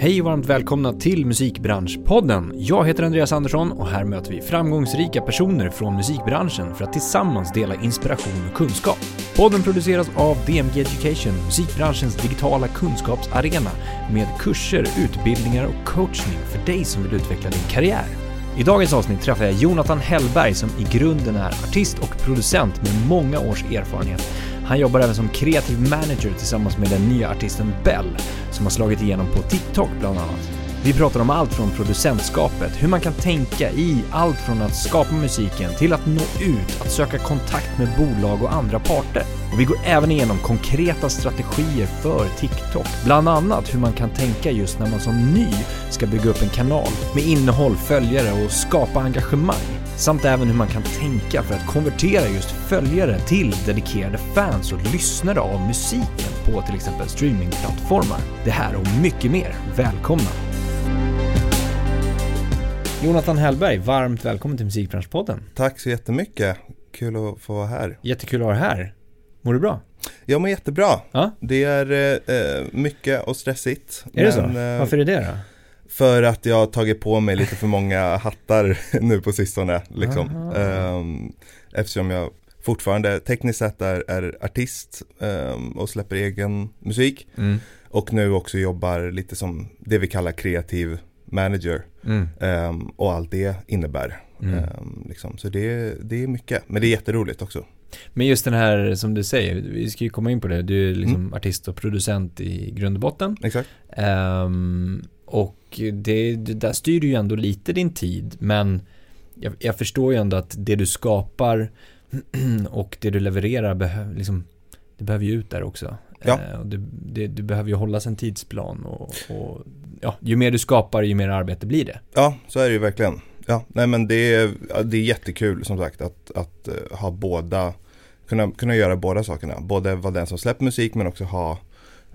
Hej och varmt välkomna till Musikbranschpodden. Jag heter Andreas Andersson och här möter vi framgångsrika personer från musikbranschen för att tillsammans dela inspiration och kunskap. Podden produceras av DMG Education, musikbranschens digitala kunskapsarena med kurser, utbildningar och coachning för dig som vill utveckla din karriär. I dagens avsnitt träffar jag Jonathan Hellberg som i grunden är artist och producent med många års erfarenhet han jobbar även som kreativ manager tillsammans med den nya artisten Bell, som har slagit igenom på TikTok bland annat. Vi pratar om allt från producentskapet, hur man kan tänka i allt från att skapa musiken till att nå ut, att söka kontakt med bolag och andra parter. Och vi går även igenom konkreta strategier för TikTok, bland annat hur man kan tänka just när man som ny ska bygga upp en kanal med innehåll, följare och skapa engagemang samt även hur man kan tänka för att konvertera just följare till dedikerade fans och lyssnare av musiken på till exempel streamingplattformar. Det här och mycket mer. Välkomna! Jonathan Hellberg, varmt välkommen till Musikbranschpodden. Tack så jättemycket. Kul att få vara här. Jättekul att ha dig här. Mår du bra? Jag mår jättebra. Ja? Det är eh, mycket och stressigt. Är men, det så? Eh, Varför är det då? För att jag har tagit på mig lite för många hattar nu på sistone. Liksom. Um, eftersom jag fortfarande tekniskt sett är, är artist um, och släpper egen musik. Mm. Och nu också jobbar lite som det vi kallar kreativ manager. Mm. Um, och allt det innebär. Mm. Liksom. Så det, det är mycket, men det är jätteroligt också. Men just den här som du säger, vi ska ju komma in på det, du är liksom mm. artist och producent i grund och botten. Exakt. och det, det där styr ju ändå lite din tid, men jag, jag förstår ju ändå att det du skapar och det du levererar, behöv, liksom, det behöver ju ut där också. Ja. Eh, och det, det, behöver ju hållas en tidsplan och, och, ja, ju mer du skapar, ju mer arbete blir det. Ja, så är det ju verkligen. Ja, nej men det är, det är jättekul som sagt att, att eh, ha båda, kunna, kunna göra båda sakerna. Både vara den som släpper musik men också ha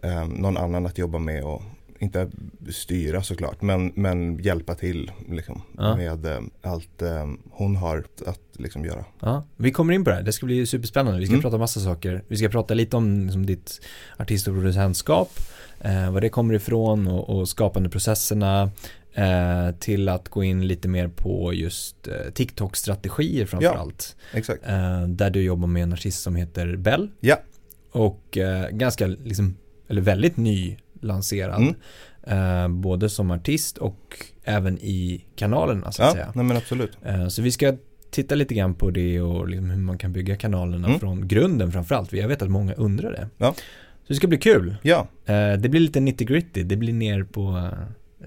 eh, någon annan att jobba med och, inte styra såklart, men, men hjälpa till liksom, ja. med eh, allt eh, hon har att liksom, göra. Ja, vi kommer in på det här, det ska bli superspännande. Vi ska mm. prata massa saker. Vi ska prata lite om liksom, ditt artist och producentskap, eh, var det kommer ifrån och, och skapandeprocesserna. Eh, till att gå in lite mer på just eh, TikTok-strategier framförallt. Ja, exakt. Eh, där du jobbar med en artist som heter Bell. Ja. Och ganska, liksom, eller väldigt ny lanserad. Mm. Eh, både som artist och även i kanalerna så att ja, säga. Nej, men absolut. Eh, så vi ska titta lite grann på det och liksom hur man kan bygga kanalerna mm. från grunden framförallt. Jag vet att många undrar det. Ja. Så det ska bli kul. Ja. Eh, det blir lite nitty gritty. Det blir ner på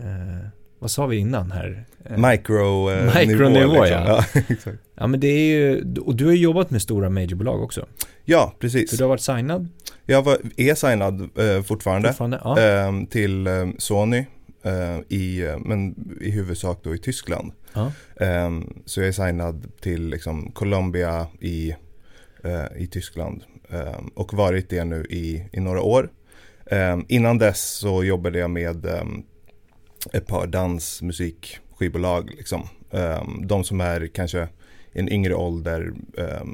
eh, vad sa vi innan här? Eh, Micro, eh, Micronivå liksom. ja. ja, exakt. ja men det är ju, och du har ju jobbat med stora majorbolag också. Ja, precis. Så du har varit signad? Jag var, är signad eh, fortfarande, fortfarande ja. eh, till eh, Sony eh, i, men i huvudsak då i Tyskland. Ja. Så jag är signad till liksom, Colombia i, i Tyskland och varit det nu i, i några år. Innan dess så jobbade jag med ett par dansmusikskivbolag. Liksom. de som är kanske en yngre ålder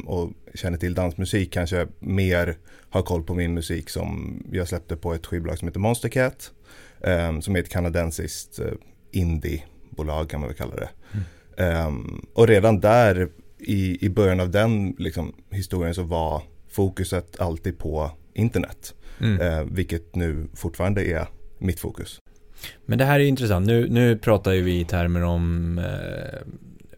och känner till dansmusik kanske mer har koll på min musik som jag släppte på ett skivbolag som heter Monstercat. Um, som är ett kanadensiskt uh, indiebolag kan man väl kalla det. Mm. Och redan där i, i början av den liksom, historien så var fokuset alltid på internet. Mm. Uh, vilket nu fortfarande är mitt fokus. Men det här är intressant. Nu, nu pratar ju vi i termer om eh,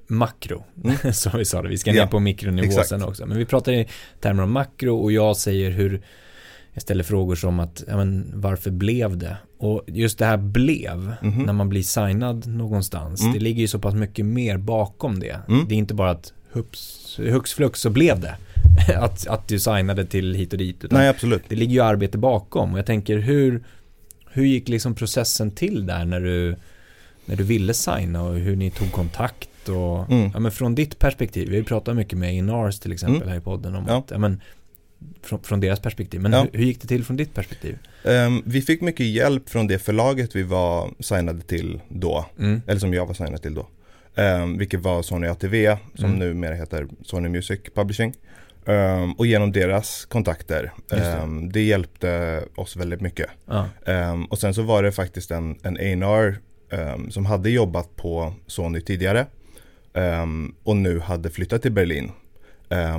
makro, mm. som vi sa det. Vi ska ner ja, på mikronivå exakt. sen också. Men vi pratar i termer om makro och jag säger hur jag ställer frågor som att, ja men varför blev det? Och just det här blev, mm när man blir signad någonstans, mm. det ligger ju så pass mycket mer bakom det. Mm. Det är inte bara att hux flux så blev det. att, att du signade till hit och dit. Nej, absolut. Det ligger ju arbete bakom och jag tänker hur, hur gick liksom processen till där när du, när du ville signa och hur ni tog kontakt och mm. ja, men från ditt perspektiv, vi har ju pratat mycket med Inars till exempel mm. här i podden om ja. att, ja, men, från, från deras perspektiv, men ja. hur, hur, gick det till från ditt perspektiv? Um, vi fick mycket hjälp från det förlaget vi var signade till då, mm. eller som jag var signad till då. Um, vilket var Sony ATV, som mm. numera heter Sony Music Publishing. Um, och genom deras kontakter. Det. Um, det hjälpte oss väldigt mycket. Ja. Um, och sen så var det faktiskt en, en A&R um, som hade jobbat på Sony tidigare. och nu hade flyttat till Berlin.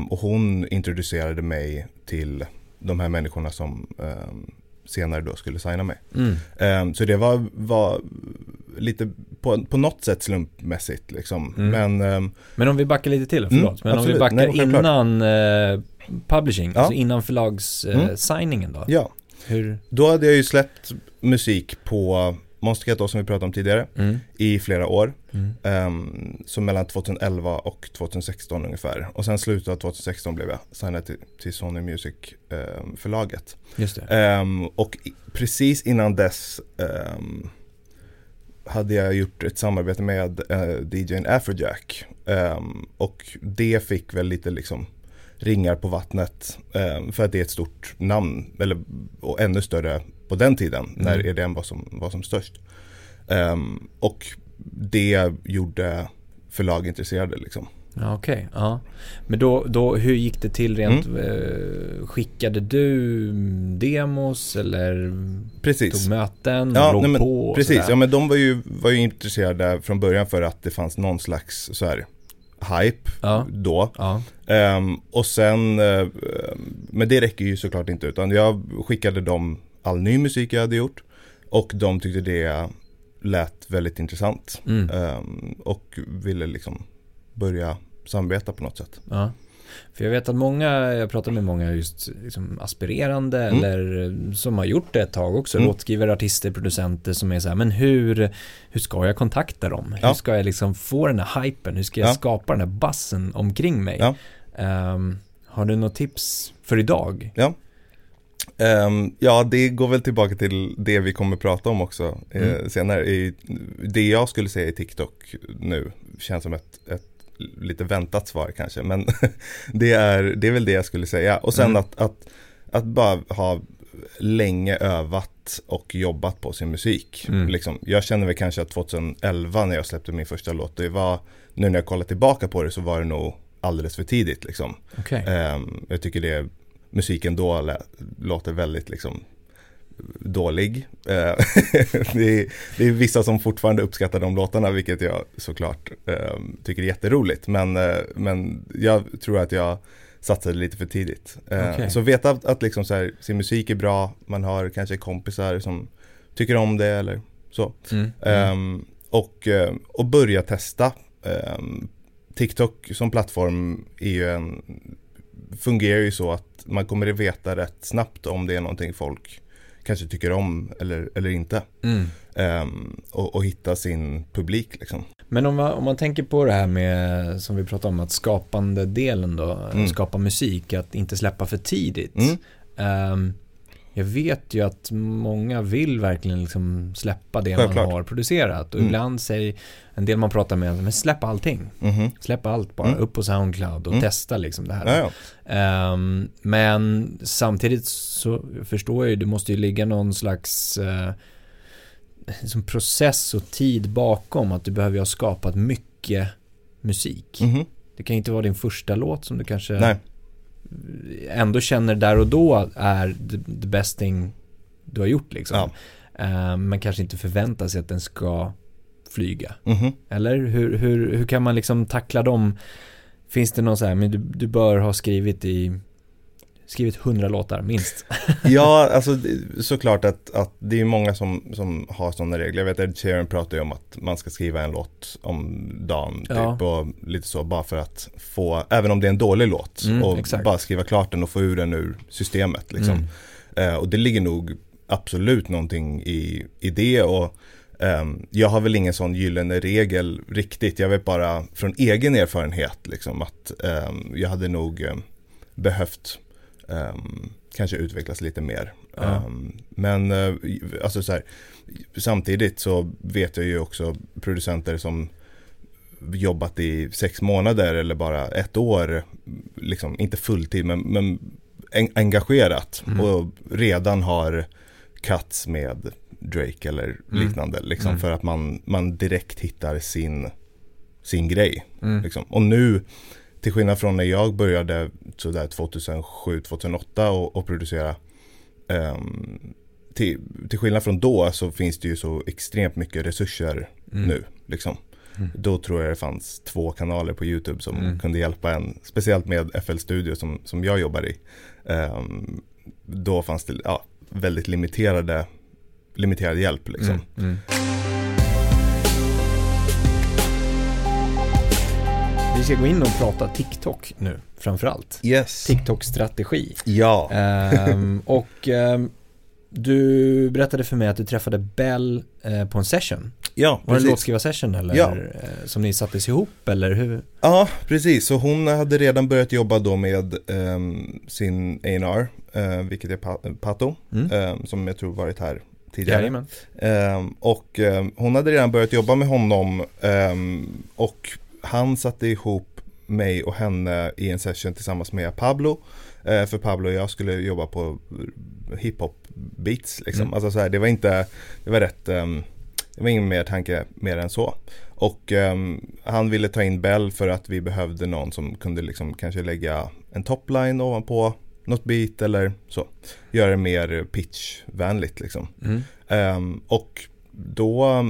Och hon introducerade mig till de här människorna som senare då skulle signa mig. Mm. Så det var, var lite på, på något sätt slumpmässigt liksom. Mm. Men um, Men om vi backar lite till, Mm, förlåt. Men om vi absolut. backar Nej, innan eh, publishing, Ja. alltså innan förlagssigningen Mm. eh, då. ja, Hur? då hade jag ju släppt musik på Monster Cat då, som vi pratade om tidigare Mm. i flera år. Mm. Um, så mellan 2011 och 2016 ungefär. Och sen slutet av 2016 blev jag signad till, till Sony Music um, förlaget. Just det. Ehm, och i, precis innan dess ehm, hade jag gjort ett samarbete med uh, DJn Afrojack. Ehm, och det fick väl lite liksom ringar på vattnet. ehm, för att det är ett stort namn. Eller, och ännu större på den tiden när Mm. EDM var som, var som störst. Ehm, och det gjorde förlag intresserade liksom. Ja, Okej, ja. Men då, då, hur gick det till rent, Mm. eh, skickade du demos eller Precis. tog möten, Ja, låg nej, men på och Precis, sådär? ja men de var ju, var ju intresserade från början för att det fanns någon slags så här hype Ja. då. Ja, Ehm, och sen, eh, men det räcker ju såklart inte utan jag skickade dem all ny musik jag hade gjort och de tyckte det lät väldigt intressant mm. Ehm, och ville liksom börja samarbeta på något sätt. ja. För jag vet att många, jag pratar med många just liksom aspirerande Mm. eller eh, som har gjort det ett tag också, Mm. låtskrivare, artister, producenter som är så här, men hur, hur ska jag kontakta dem? Hur Ja. ska jag liksom få den här hypen? Hur ska jag Ja. skapa den här bassen omkring mig? Ja. Ehm, har du något tips för idag? Ehm, ja, det går väl tillbaka till det vi kommer prata om också eh, Mm. senare. I, det jag skulle säga i TikTok nu känns som ett, ett lite väntat svar kanske. Men det, är, det är väl det jag skulle säga. Och sen Mm. att, att, att bara ha länge övat och jobbat på sin musik. Mm. Liksom, jag känner väl kanske att 2011 när jag släppte min första låt, det var, nu när jag kollar tillbaka på det så var det nog alldeles för tidigt liksom. Okej. Ehm, jag tycker det, musiken då låter väldigt liksom dålig. Eh, det, är, det är vissa som fortfarande uppskattar de låtarna, vilket jag såklart ehm, tycker är jätteroligt. Men, eh, men jag tror att jag satsade lite för tidigt. Eh, Okej. Så veta att, att liksom så här, sin musik är bra, man har kanske kompisar som tycker om det eller så. Mm. Ehm, och, eh, och börja testa. Ehm, TikTok som plattform är ju en, fungerar ju så att man kommer att veta rätt snabbt om det är någonting folk kanske tycker om eller, eller inte. Mm. Ehm, och, och hitta sin publik liksom. Men om man, om man tänker på det här med, som vi pratade om, att skapande delen då, Mm. skapa musik, att inte släppa för tidigt. Mm. Ehm, jag vet ju att många vill verkligen liksom släppa det Självklart. man har producerat. Och Mm. ibland säger en del man pratar med, men släpp allting. Mhm. Släpp allt bara, Mm. upp på Soundcloud och Mm. testa liksom det här. Ehm, men samtidigt så förstår jag ju, det måste ju ligga någon slags eh, som process och tid bakom att du behöver ju ha skapat mycket musik. Mhm. Det kan ju inte vara din första låt som du kanske Nej, ändå känner där och då är the, the best thing du har gjort liksom. Ja. Ehm, men kanske inte förväntar sig att den ska flyga. Mhm. Eller hur, hur, hur kan man liksom tackla dem? Finns det någon så här, men du, du bör ha skrivit i skrivit hundra låtar minst. Ja, alltså såklart att, att det är många som, som har sådana regler. Jag vet att Ed Sheeran pratar ju om att man ska skriva en låt om dagen typ Ja. och lite så bara för att få, även om det är en dålig låt Mm, och exakt. bara skriva klart den och få ur den ur systemet liksom. Mm. Eh, och det ligger nog absolut någonting i, i det och ehm, jag har väl ingen sån gyllene regel riktigt. Jag vet bara från egen erfarenhet liksom att ehm, jag hade nog ehm, behövt ehm, kanske utvecklas lite mer. Ja. Ehm, men eh, alltså så här, samtidigt så vet jag ju också producenter som jobbat i sex månader eller bara ett år, liksom inte fulltid men, men en, engagerat Mm. och redan har cuts med Drake eller Mm. liknande liksom Mm. för att man, man direkt hittar sin, sin grej. Mm. Liksom. Och nu till skillnad från när jag började sådär 2007-2008 och, och producera um, till, till skillnad från då så finns det ju så extremt mycket resurser Mm. nu. Liksom. Mm. Då tror jag det fanns två kanaler på YouTube som Mm. kunde hjälpa en. Speciellt med FL Studio som, som jag jobbar i. Ehm, då fanns det ja, väldigt limiterade, limiterad hjälp. Liksom. Vi ska gå in och prata TikTok nu, framförallt. Yes. TikTok-strategi. Ja. Ehm, och ehm, du berättade för mig att du träffade Bell eh, på en session. ja, Var det en låtskrivarsession eller Ja. eh, som ni sattes ihop eller hur? Ja, precis. Så hon hade redan börjat jobba då med ehm, sin A&R, eh, vilket är pa- Pato, Mm. ehm, som jag tror varit här tidigare. Ehm, och hon hade redan börjat jobba med honom och han satte ihop mig och henne i en session tillsammans med Pablo. Eh, för Pablo och jag skulle jobba på hiphop beats liksom. Mm. Alltså så här, det var inte, det var rätt, ehm, det var ingen mer tanke mer än så. Och ehm, han ville ta in Bell för att vi behövde någon som kunde liksom kanske lägga en topline ovanpå något beat eller så. Göra det mer pitchvänligt liksom. Mm. Ehm, och då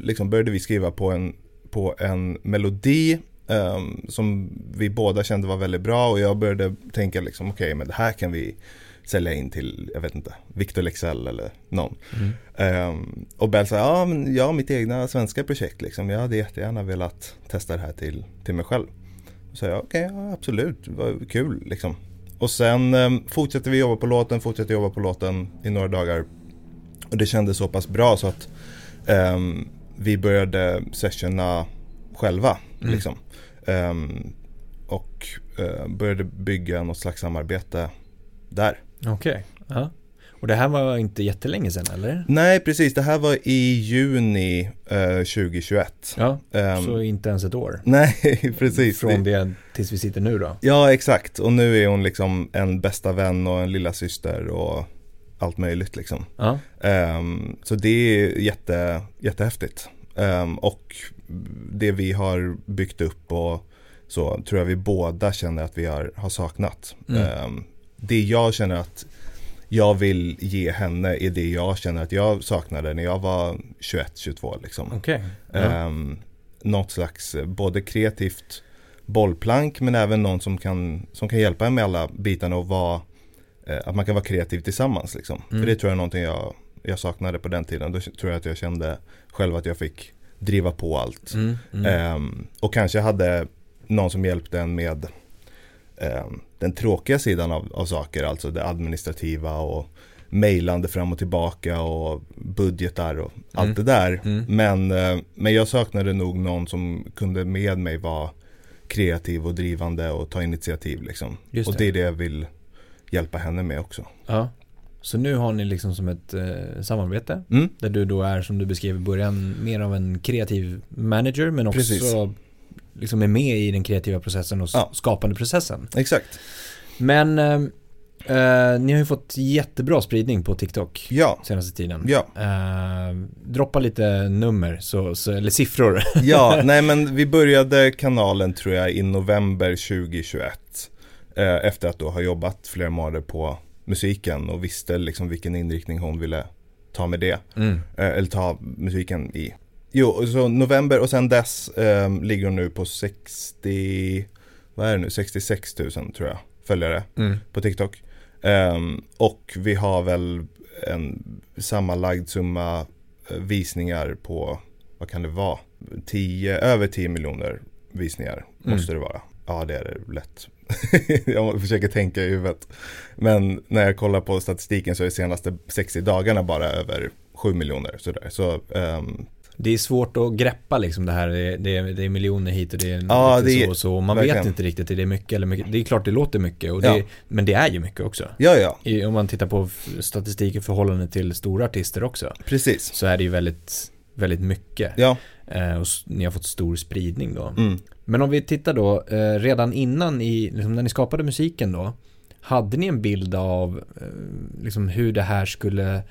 liksom började vi skriva på en, på en melodi ehm, som vi båda kände var väldigt bra och jag började tänka liksom okej men det här kan vi sälja in till, jag vet inte, Victor Lexell eller någon. Mm. Ehm, och Bell sa, ja men jag har mitt egna svenska projekt liksom, jag hade jättegärna velat testa det här till, till mig själv. Så jag, okej, ja, absolut, vad kul liksom. Och sen um, fortsatte vi jobba på låten, fortsatte jobba på låten i några dagar. Och det kändes så pass bra så att ehm, vi började sessiona själva. Mm. Liksom. Ehm, och eh, började bygga något slags samarbete där. Okej. Ja. Och det här var inte jättelänge sedan eller? Nej, precis. Det här var i juni eh, 2021. Ja, Ehm, så inte ens ett år. Nej, precis. Från det tills vi sitter nu då. Ja, exakt. Och nu är hon liksom en bästa vän och en lilla syster och allt möjligt liksom. Ja. Ehm, så det är jätte, jättehäftigt. Ehm, och det vi har byggt upp och så tror jag vi båda känner att vi har, har saknat. Mm. Ehm, det jag känner att jag vill ge henne är det jag känner att jag saknade när jag var 21-22 liksom. Okej. Ja. Um, något slags eh, både kreativt bollplank men även någon som kan, som kan hjälpa en med alla bitarna och vara, att man kan vara kreativ tillsammans liksom. Mm. För det tror jag är någonting jag, jag saknade på den tiden. Då tror jag att jag kände själv att jag fick driva på allt. Mm. Mm. Ehm, och kanske hade någon som hjälpte en med ehm, den tråkiga sidan av, av saker, alltså det administrativa och mejlande fram och tillbaka och budgetar och allt Mm. det där. Mm. Men, eh, men jag saknade nog någon som kunde med mig vara kreativ och drivande och ta initiativ liksom. Just och det. det är det jag vill hjälpa henne med också. Ja. Så nu har ni liksom som ett eh, samarbete Mm. där du då är som du beskrev i början mer av en kreativ manager men också Precis. liksom är med i den kreativa processen och Ja. skapande processen. Exakt. Men eh, eh, ni har ju fått jättebra spridning på TikTok Ja, senaste tiden. ja. Eh, droppa lite nummer, så, så, eller siffror. Ja, nej men vi började kanalen tror jag i november 2021. Eh, efter att då ha jobbat flera månader på musiken och visste liksom vilken inriktning hon ville ta med det. Mm. Eh, eller ta musiken i. Jo, så november och sen dess eh, ligger hon nu på 60, vad är det nu, 66 000 tror jag, följare Mm. på TikTok. Ehm, och vi har väl en sammanlagd summa eh, visningar på, vad kan det vara? 10, över 10 miljoner visningar Mm. måste det vara. Ja, det är det lätt. jag försöker tänka i huvudet. Men när jag kollar på statistiken så är de senaste 60 dagarna bara över 7 miljoner. Sådär. Så, ehm, Det är svårt att greppa liksom det här, det är, det är, det är miljoner hit och det är Ja, det är- så och så. Man verkligen. vet inte riktigt, är det mycket eller mycket? Det är klart det låter mycket, och det, Ja. men det är ju mycket också. ja, ja, I, om man tittar på statistik i förhållande till stora artister också, precis. så är det ju väldigt, väldigt mycket. Ja, Eh, och ni har fått stor spridning då. mm. Men om vi tittar då, eh, redan innan i, liksom när ni skapade musiken då, hade ni en bild av eh, liksom hur det här skulle,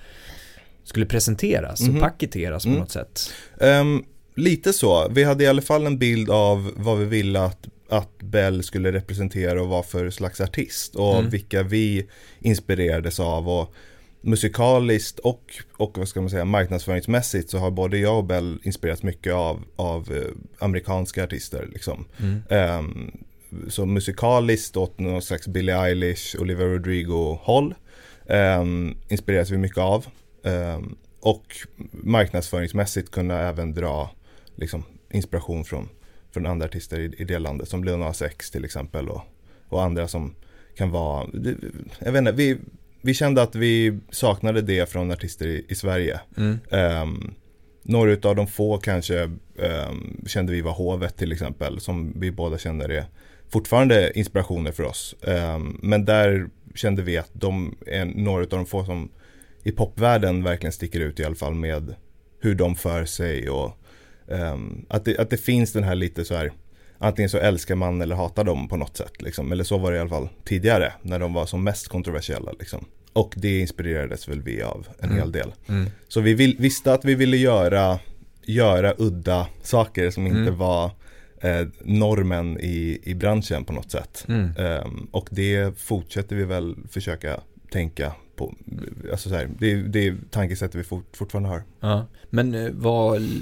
skulle presenteras Mhm. och paketeras på Mm. något sätt? Ehm, lite så. Vi hade i alla fall en bild av vad vi ville att att Bell skulle representera och vara för slags artist och Mm. vilka vi inspirerades av och musikaliskt och, och vad ska man säga, marknadsföringsmässigt så har både jag och Bell inspirerats mycket av, av eh, amerikanska artister liksom. Mm. Ehm, så musikaliskt åt någon slags Billie Eilish, Olivia Rodrigo-håll um, inspireras vi mycket av. Ehm, och marknadsföringsmässigt kunna även dra liksom, inspiration från, från andra artister i, i det landet som Lil Nas X till exempel och, och andra som kan vara, jag vet inte, vi, vi kände att vi saknade det från artister i, i Sverige. Mm. Um, några utav de få kanske ehm, kände vi var Hovet till exempel, som vi båda känner är fortfarande inspirationer för oss. Ehm, men där kände vi att de är några utav de få som i popvärlden verkligen sticker ut i alla fall med hur de för sig och ehm, att, det, att det finns den här lite så här Antingen så älskar man eller hatar dem på något sätt liksom. Eller så var det i alla fall tidigare när de var som mest kontroversiella liksom. Och det inspirerades väl vi av en Mm. hel del. Mm. Så vi vill, visste att vi ville göra, göra udda saker som inte Mm. var eh, normen i, i branschen på något sätt. Ehm, och det fortsätter vi väl försöka tänka på. Alltså så här, det, det är tankesättet vi fort, fortfarande har. Ja. Men eh, var l-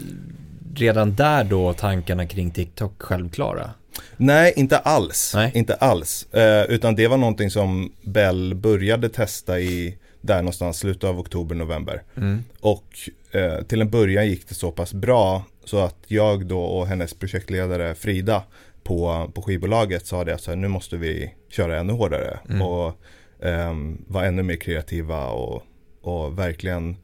redan där då tankarna kring TikTok självklara? Nej, inte alls. Nej. Inte alls. Eh, utan det var någonting som Bell började testa i där någonstans, slutet av oktober, november. Mm. Och eh, till en början gick det så pass bra så att jag då och hennes projektledare Frida på, på skivbolaget sa det att så här, nu måste vi köra ännu hårdare Mm. och ehm, vara ännu mer kreativa och, och verkligen eh,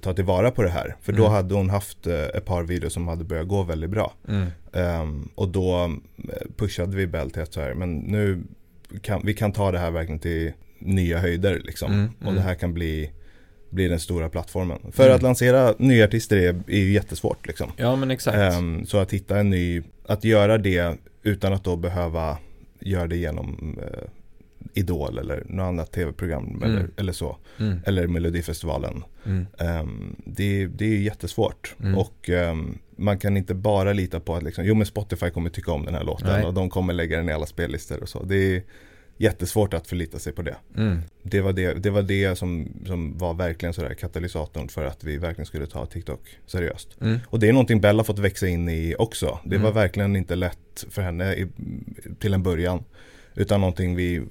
ta tillvara på det här. För då Mm. hade hon haft eh, ett par videos som hade börjat gå väldigt bra. Mm. Ehm, och då eh, pushade vi Bell till att så här, men nu kan vi kan ta det här verkligen till nya höjder liksom. Mm, Och mm. det här kan bli, bli den stora plattformen. För Mm. att lansera nya artister är, är ju jättesvårt liksom. Ja men exakt. Ehm, så att hitta en ny, att göra det utan att då behöva göra det genom eh, Idol eller något annat tv-program Mm. eller, eller så. Mm. Eller Melodifestivalen. Mm. Ehm, det, det är jättesvårt Mm. och ehm, man kan inte bara lita på att liksom, jo men Spotify kommer tycka om den här låten Nej. och de kommer lägga den i alla spellistor och så. Det är jättesvårt att förlita sig på det. Mm. Det var det, det, var det som, som var verkligen sådär katalysatorn för att vi verkligen skulle ta TikTok seriöst. Mm. Och det är någonting Bella fått växa in i också. Det var Mm. verkligen inte lätt för henne i, till en början. Utan någonting vi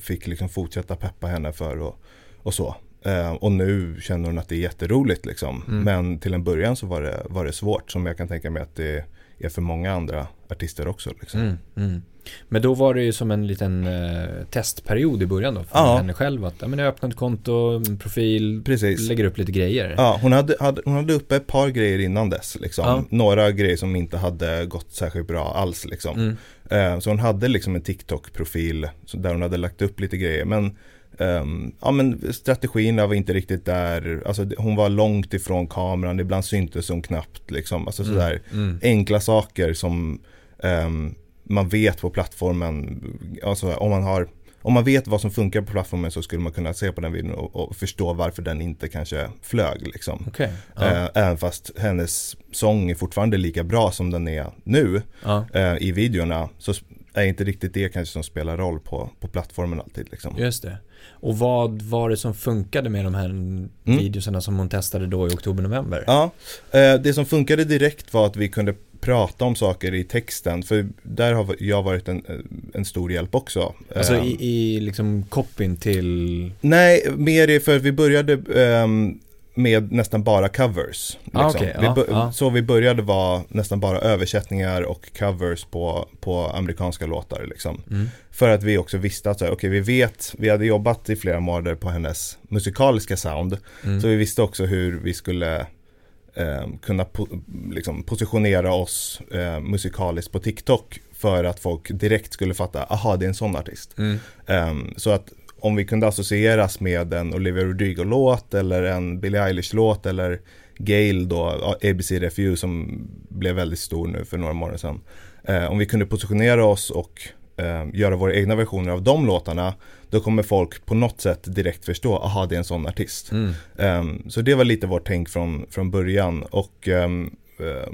fick liksom fortsätta peppa henne för och, och så. Eh, och nu känner hon att det är jätteroligt liksom. Mm. Men till en början så var det, var det svårt som jag kan tänka mig att det är för många andra artister också. Liksom. Mm. Mm. Men då var det ju som en liten eh, testperiod i början då för Ja. henne själv att ja, men jag öppnar ett konto, profil, Precis. lägger upp lite grejer. Ja, hon hade, hade, hon hade uppe ett par grejer innan dess. Liksom. Ja. Några grejer som inte hade gått särskilt bra alls. Liksom. Mm. Eh, Så hon hade liksom en TikTok-profil där hon hade lagt upp lite grejer. Men, ehm, ja, men strategin var inte riktigt där. Alltså, hon var långt ifrån kameran. Ibland syntes hon knappt. Liksom. Alltså, sådär. Mm. Enkla saker som ehm, man vet på plattformen. Alltså, om, man har, om man vet vad som funkar på plattformen så skulle man kunna se på den videon och, och förstå varför den inte kanske flög. Liksom. Okej. Ja. Eh, även fast hennes sång är fortfarande lika bra som den är nu ja. eh, i videorna så är inte riktigt det kanske som spelar roll på, på plattformen alltid. Liksom. Just det. Och vad var det som funkade med de här videosarna som hon testade då i oktober-november? Ja, eh, det som funkade direkt var att vi kunde prata om saker i texten för där har jag varit en, en stor hjälp också. Alltså Eh, i, i liksom copyn till... Nej, mer i- för vi började ehm, med nästan bara covers. Liksom. Ah, vi ja, ja. Så vi började var nästan bara översättningar och covers på, på amerikanska låtar. Liksom. Mm. För att vi också visste att okej, vi vet, vi hade jobbat i flera månader på hennes musikaliska sound. Mm. Så vi visste också hur vi skulle eh, kunna po- liksom positionera oss eh, musikaliskt på TikTok. För att folk direkt skulle fatta, aha det är en sån artist. Mm. Ehm, så att om vi kunde associeras med en Olivia Rodrigo-låt eller en Billie Eilish-låt eller Gail då, ABC Refugee som blev väldigt stor nu för några månader sedan. Eh, om vi kunde positionera oss och eh, göra våra egna versioner av de låtarna, då kommer folk på något sätt direkt förstå, aha det är en sån artist. Mm. Ehm, så det var lite vårt tänk från, från början och ehm, eh,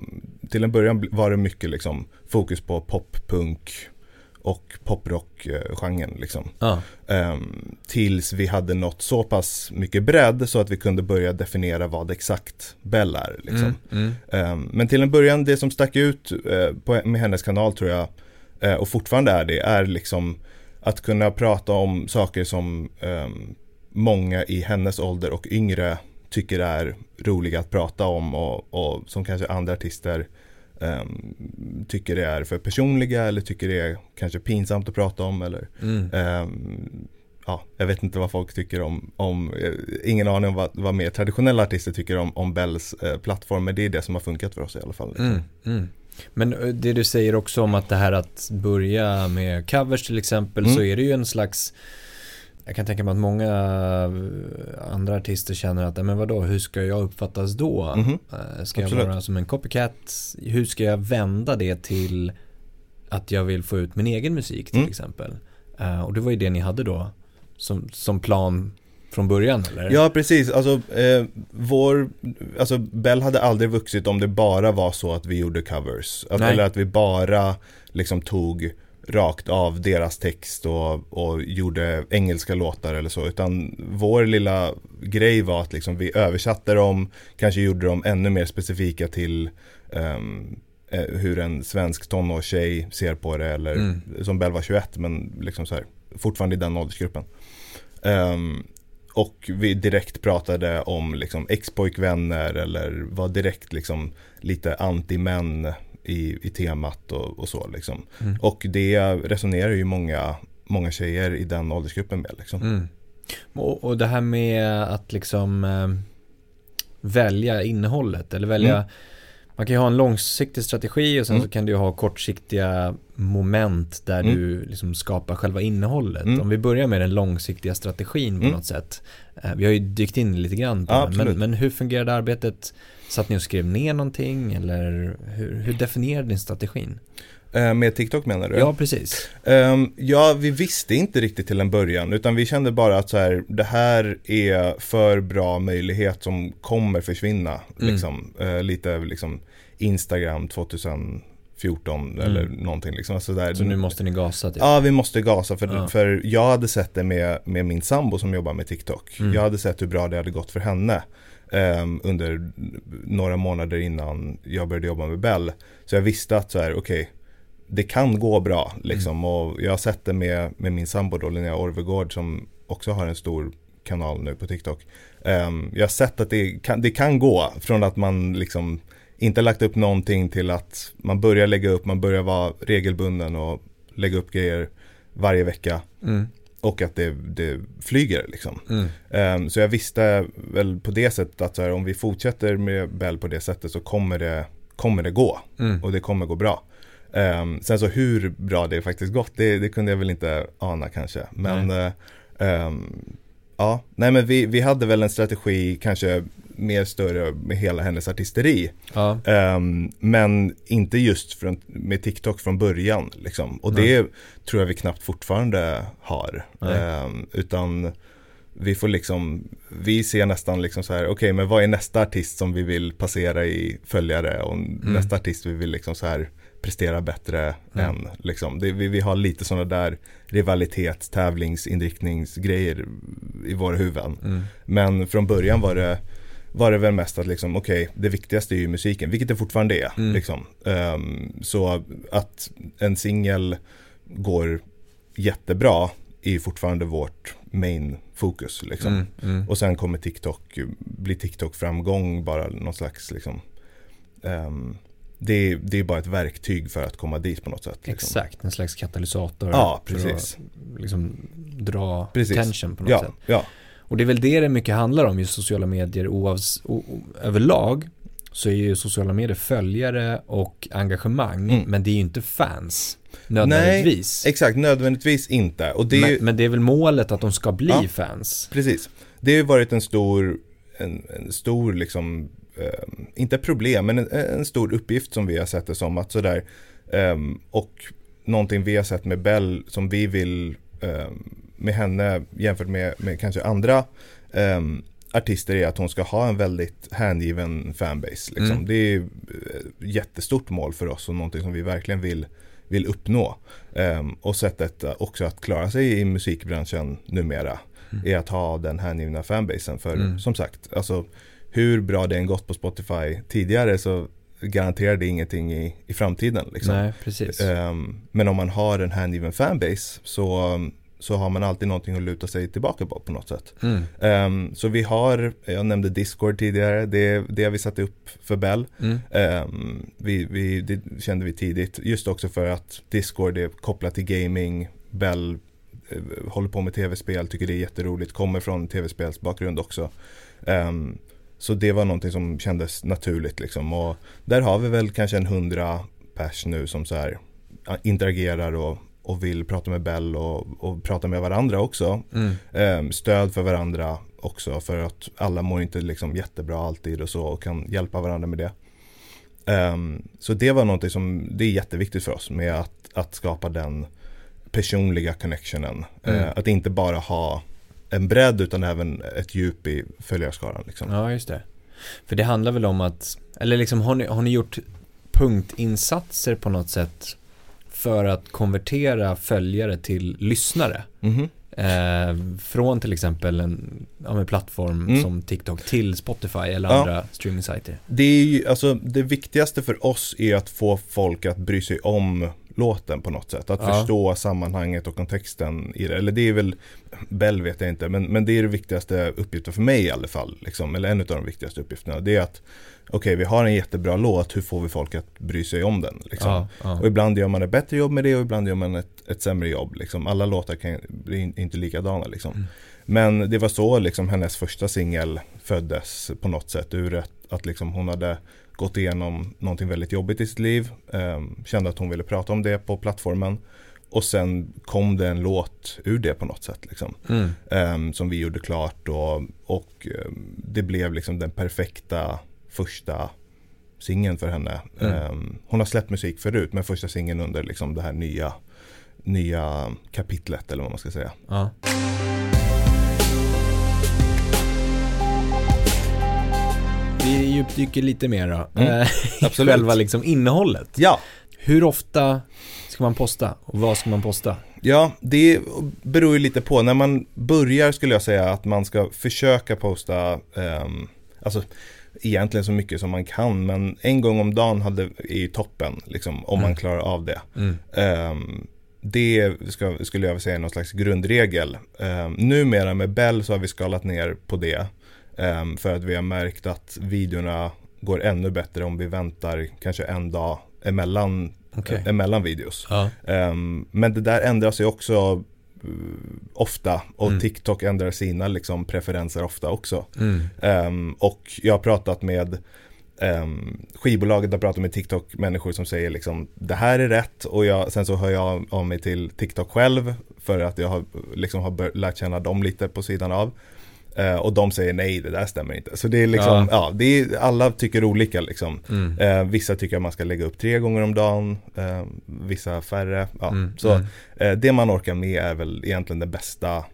till en början var det mycket liksom fokus på pop, punk och poprock-genren liksom. Ja. Um, tills vi hade nått så pass mycket bredd så att vi kunde börja definiera vad exakt Bell är. Liksom. Mm, mm. Um, men till en början, det som stack ut uh, på, med hennes kanal tror jag, uh, och fortfarande är det, är liksom att kunna prata om saker som um, många i hennes ålder och yngre tycker är roliga att prata om och, och som kanske andra artister um, tycker det är för personliga eller tycker det är kanske pinsamt att prata om eller Mm. um, Ja, jag vet inte vad folk tycker om, om eh, ingen aning om vad, vad mer traditionella artister tycker om, om Bells eh, plattform, men det är det som har funkat för oss i alla fall. liksom. Mm, mm. Men eh, det du säger också om att det här att börja med covers till exempel Mm. så är det ju en slags jag kan tänka mig att många eh, andra artister känner att, "Nej, men vadå, hur ska jag uppfattas då? Mhm. Eh, Ska Absolut. jag vara som en copycat? Hur ska jag vända det till att jag vill få ut min egen musik till Mm. exempel? Eh, Och det var ju det ni hade då som, som plan från början eller? Ja, precis. Alltså, eh, vår, alltså, Bell hade aldrig vuxit om det bara var så att vi gjorde covers. Att, Nej. eller att vi bara liksom tog rakt av deras text och, och gjorde engelska låtar eller så. Utan vår lilla grej var att liksom vi översatte dem, kanske gjorde dem ännu mer specifika till eh, hur en svensk tonårstjej ser på det. Eller Mm. som Bell var 21 men liksom så här, fortfarande i den åldersgruppen. Ehm, och vi direkt pratade om liksom ex-pojkvänner eller var direkt liksom lite anti-män i, i temat och, och så liksom. Mm. Och det resonerar ju många, många tjejer i den åldersgruppen med liksom. Mm. Och, och det här med att liksom eh, välja innehållet eller välja Mm. Man kan ju ha en långsiktig strategi och sen Mm. så kan du ha kortsiktiga moment där Mm. du liksom skapar själva innehållet. Mm. Om vi börjar med den långsiktiga strategin på Mm. något sätt. Eh, Vi har ju dykt in lite grann på Ja, det. Men, men hur fungerade arbetet? Satt ni och skrev ner någonting eller hur, hur definierade ni strategin? Eh, med TikTok menar du? Ja, precis. Ehm, ja, vi visste inte riktigt till en början utan vi kände bara att så här, det här är för bra möjlighet som kommer försvinna. Mm. Liksom, Eh, lite liksom Instagram 2014 eller någonting liksom. Alltså där, Så nu måste ni gasa typ. Ja, vi måste gasa för, Ja. för jag hade sett det med, med min sambo som jobbar med TikTok. Mm. Jag hade sett hur bra det hade gått för henne ehm, under några månader innan jag började jobba med Bell. Så jag visste att så här, okej, det kan gå bra liksom. Och jag har sett det med, med min sambo då, Linnea Orvegård som också har en stor kanal nu på TikTok. Ehm, jag har sett att det kan, det kan gå från att man liksom inte lagt upp någonting till att man börjar lägga upp, man börjar vara regelbunden och lägga upp grejer varje vecka Mm. Och att det, det flyger liksom. Mm. Ehm, så jag visste väl på det sättet att här, om vi fortsätter med Bell på det sättet så kommer det, kommer det gå Mm. och det kommer gå bra. Ehm, sen så hur bra det faktiskt gått, det, det kunde jag väl inte ana kanske. Men eh, ehm, ja, nej men vi, vi hade väl en strategi kanske mer större med hela hennes artisteri. Ja. Ehm, men inte just från, med TikTok från början. Liksom. Och det tror jag vi knappt fortfarande har. Ehm, utan vi får liksom, vi ser nästan liksom så här, okej men vad är nästa artist som vi vill passera i följare och nästa artist vi vill liksom så här prestera bättre Mm. än. Liksom. Det, vi, vi har lite sådana där rivalitets, tävlingsinriktningsgrejer i våra huvuden. Mm. Men från början var det, var det väl mest att liksom, okej, det viktigaste är ju musiken, vilket det fortfarande är. Mm. Liksom. Ehm, så att en singel går jättebra är ju fortfarande vårt main fokus. Liksom. Mm. Mm. Och sen kommer TikTok, blir TikTok-framgång bara någon slags liksom, ehm, det, är, det är bara ett verktyg för att komma dit på något sätt. Liksom. Exakt, en slags katalysator. Ja, för precis. att liksom dra Precis. tension på något Ja, sätt. ja, Och det är väl det det mycket handlar om, just sociala medier oavs- o- överlag. Så är ju sociala medier följare och engagemang, Mm. men det är ju inte fans nödvändigtvis. exakt, nödvändigtvis inte. Och det är ju, men, men det är väl målet att de ska bli Ja. fans. Precis. Det har ju varit en stor, en, en stor liksom, eh, inte problem, men en, en stor uppgift som vi har sett det som. Att sådär, ehm, och någonting vi har sett med Bell som vi vill ehm, med henne jämfört med, med kanske andra ehm, artister är att hon ska ha en väldigt hängiven fanbase. Liksom. Mm. Det är ett jättestort mål för oss och någonting som vi verkligen vill, vill uppnå. Um, och sättet också att klara sig i musikbranschen numera Mm. är att ha den hängivna fanbasen. För Mm. som sagt, alltså, hur bra det än gått på Spotify tidigare så garanterar det ingenting i, i framtiden. Liksom. Nej, precis. Ehm, men om man har en hängiven fanbase så, så har man alltid någonting att luta sig tillbaka på på något sätt. Mm. Ehm, så vi har, jag nämnde Discord tidigare, det, det har vi satt upp för Bell. Mm. Ehm, vi, vi, det kände vi tidigt, just också för att Discord är kopplat till gaming, Bell eh, håller på med tv-spel, tycker det är jätteroligt, kommer från tv-spelsbakgrund också. Ehm, så det var någonting som kändes naturligt liksom. Och där har vi väl kanske en hundra pers nu som så här interagerar och, och vill prata med Bell och, och prata med varandra också. Mm. Ehm, stöd för varandra också för att alla mår inte liksom jättebra alltid och så och kan hjälpa varandra med det. Ehm, så det var någonting som, det är jätteviktigt för oss med att, att skapa den personliga connectionen. Mm. Eh, att inte bara ha en bredd utan även ett djup i följarskaran. Liksom. Ja, just det. För det handlar väl om att, eller liksom har ni, har ni gjort punktinsatser på något sätt för att konvertera följare till lyssnare? Mhm. Eh, från till exempel en ja, men plattform Mm. som TikTok till Spotify eller Ja. andra streamingsajter. Det är ju, alltså det viktigaste för oss är att få folk att bry sig om låten på något sätt. Att Ja. förstå sammanhanget och kontexten i det. Eller det är väl, Bell vet jag inte, men, men det är det viktigaste uppgiften för mig i alla fall. Liksom. Eller en av de viktigaste uppgifterna. Det är att, okej vi har en jättebra låt, hur får vi folk att bry sig om den? Liksom. Ja, ja. Och ibland gör man ett bättre jobb med det och ibland gör man ett, ett sämre jobb. Liksom. Alla låtar kan, blir in- inte likadana. Liksom. Mm. Men det var så liksom, hennes första singel föddes på något sätt. Ur ett, att liksom, hon hade gått igenom någonting väldigt jobbigt i sitt liv. ehm, kände att hon ville prata om det på plattformen. Och sen kom det en låt ur det på något sätt. Liksom. Mm. Ehm, som vi gjorde klart och, och ehm, det blev liksom den perfekta första singeln för henne. Mm. Ehm, hon har släppt musik förut men första singeln under liksom det här nya, nya kapitlet eller vad man ska säga. Ja. Vi djupdyker lite mer då. Mm, Eh, absolut. Själva liksom innehållet. Ja, Hur ofta ska man posta och vad ska man posta? ja det beror ju lite på. När man börjar skulle jag säga att man ska försöka posta ehm, Alltså egentligen så mycket som man kan men en gång om dagen hade, är ju toppen liksom, om man Mm. klarar av det. Mm. Ehm, det ska, skulle jag säga är någon slags grundregel. Um, numera med Bell så har vi skalat ner på det. ehm, för att vi har märkt att videorna går ännu bättre om vi väntar kanske en dag emellan, Okej. emellan videos. Ja. Ehm, men det där ändras ju också ofta och Mm. TikTok ändrar sina liksom, preferenser ofta också. Mm. Ehm, och jag har pratat med um, skivbolaget har pratat med TikTok-människor som säger liksom det här är rätt och jag, sen så hör jag av mig till TikTok själv för att jag har, liksom har lärt känna dem lite på sidan av. Eh, och de säger nej, det där stämmer inte. Så det är liksom, Ja. ja, det är, alla tycker olika liksom. Mm. Eh, vissa tycker att man ska lägga upp tre gånger om dagen, eh, vissa färre. Ja. Mm. Så Mm. det man orkar med är väl egentligen det bästa,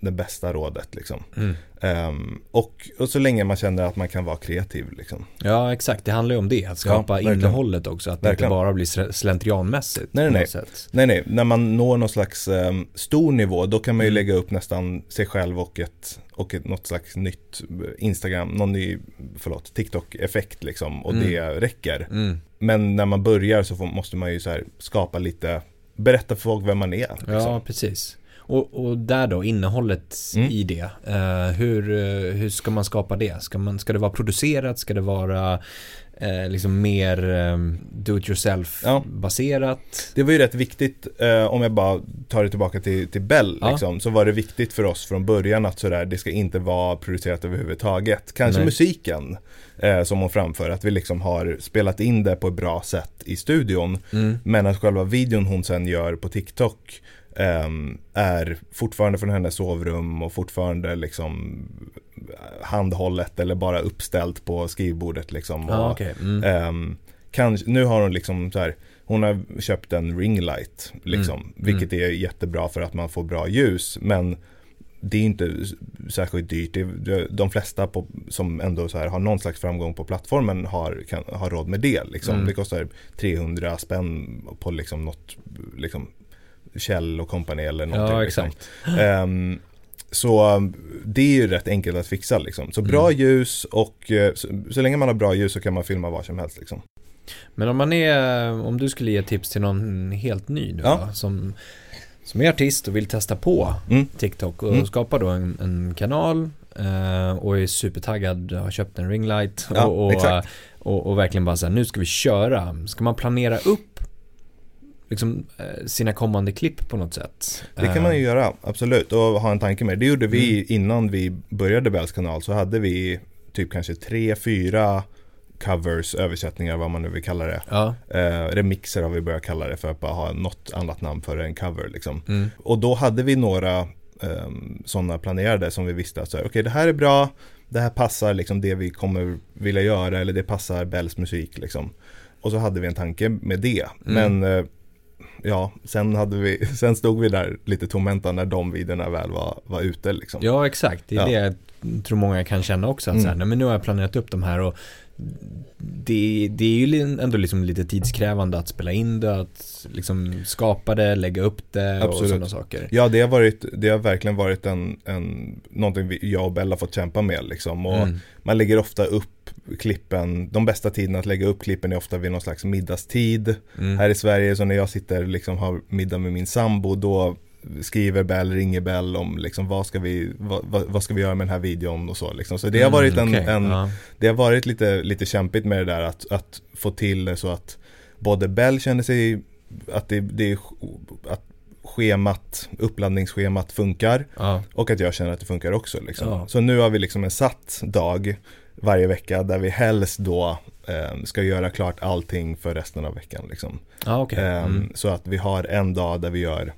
det bästa rådet liksom. Mm. Ehm, och, och så länge man känner att man kan vara kreativ liksom. Ja, exakt. Det handlar ju om det. Att skapa verkligen. innehållet också. Att det Verkligen. inte bara blir sl- slentrianmässigt. Nej, nej, sätt. Nej, nej, när man når någon slags ehm, stor nivå då kan man ju Mm. lägga upp nästan sig själv och ett, och ett, något slags nytt Instagram, någon ny, förlåt, TikTok-effekt liksom och Mm. det räcker. Mm. Men när man börjar så får, måste man ju så här skapa lite, berätta för folk vem man är. Liksom. Ja, precis. Och, och där då, innehållet Mm. i det. Eh, hur, eh, hur ska man skapa det? Ska, man, ska det vara producerat? Ska det vara eh, liksom mer eh, do it yourself Ja. baserat? Det var ju rätt viktigt, eh, om jag bara tar det tillbaka till, till Bell, Ja. liksom, så var det viktigt för oss från början att sådär, det ska inte vara producerat överhuvudtaget. Kanske Nej. musiken eh, som hon framför, att vi liksom har spelat in det på ett bra sätt i studion. Mm. Men att själva videon hon sen gör på TikTok är fortfarande från hennes sovrum och fortfarande liksom handhållet eller bara uppställt på skrivbordet liksom. Och, okej. Mm. Ehm, kanske, nu har hon liksom så här, hon har köpt en ringlight liksom, Mm. vilket är jättebra för att man får bra ljus, men det är inte särskilt dyrt. De flesta på, som ändå så här har någon slags framgång på plattformen har, kan, har råd med det. Liksom. Mm. Det kostar 300 spänn på liksom något, liksom Kjell och kompani eller någonting. Ja, liksom. exakt. Ehm, så det är ju rätt enkelt att fixa liksom. Så bra Mm. ljus och eh, så, så länge man har bra ljus så kan man filma var som helst liksom. Men om man är, om du skulle ge tips till någon helt ny nu Ja. som, som är artist och vill testa på Mm. TikTok och Mm. skapa då en, en kanal eh, och är supertaggad, har köpt en ringlight Ja, och, och, och, och verkligen bara säga nu ska vi köra. Ska man planera upp liksom, eh, sina kommande klipp på något sätt? Det kan man ju Eh, göra, absolut. Och ha en tanke med det. Gjorde vi Mm. innan vi började Bells kanal. Så hade vi typ kanske tre, fyra covers, översättningar, vad man nu vill kalla det. Ja, Eh, remixer har vi börjat kalla det för att bara ha något annat namn för en cover liksom. mm, Och då hade vi några um, sådana planerade som vi visste att okej det här är bra, det här passar liksom det vi kommer vilja göra eller det passar Bells musik liksom. Och så hade vi en tanke med det. Mm. Men eh, ja, sen, hade vi, sen stod vi där lite tomhänta när de videorna väl var, var ute liksom. ja exakt. Det är Ja. det jag tror många kan känna också. Att så här, Mm. nej, men nu har jag planerat upp de här och det, det är ju ändå liksom lite tidskrävande att spela in det, att liksom skapa det, lägga upp det och Absolut. sådana saker. Ja, det har, varit, det har verkligen varit en, en, någonting jag och Bella fått kämpa med liksom. Och Mm. Man lägger ofta upp klippen, de bästa tiderna att lägga upp klippen är ofta vid någon slags middagstid. Mm. Här i Sverige, så när jag sitter liksom har middag med min sambo, då skriver Bell, ringer Bell om liksom vad ska vi, vad, vad, ska vi göra med den här videon och så liksom. Så det har varit en, Mm, okej, en ja. det har varit lite, lite kämpigt med det där att, att få till det så att både Bell känner sig att det, det är att schemat, uppladdningsschemat funkar Ja. och att jag känner att det funkar också liksom. Ja. Så nu har vi liksom en satt dag varje vecka där vi helst då eh, ska göra klart allting för resten av veckan liksom. Ja, okej. Ehm, Mm. Så att vi har en dag där vi gör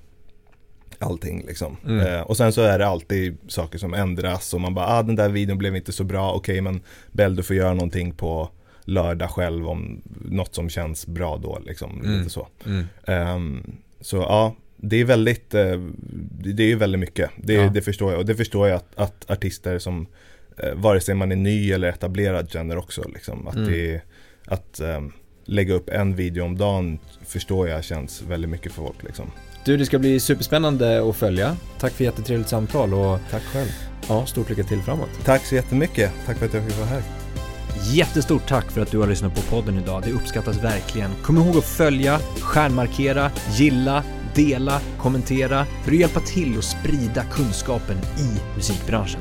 allting liksom. Mm. Eh, och sen så är det alltid saker som ändras och man bara, ah den där videon blev inte så bra, okej men Bell du får göra någonting på lördag själv om något som känns bra då liksom. Mm. Lite så. Mm. Ehm, så ja, det är väldigt, eh, det är väldigt mycket. Det, Ja. det förstår jag och det förstår jag att, att artister som eh, vare sig man är ny eller etablerad känner också liksom. Att, Mm. det, att ehm, lägga upp en video om dagen förstår jag känns väldigt mycket för folk liksom. Du, det ska bli superspännande att följa. Tack för jättetrevligt samtal och Tack själv. ja, stort lycka till framåt. Tack så jättemycket. Tack för att jag fick vara här. Jättestort tack för att du har lyssnat på podden idag. Det uppskattas verkligen. Kom ihåg att följa, stjärnmarkera, gilla, dela, kommentera för att hjälpa till att sprida kunskapen i musikbranschen.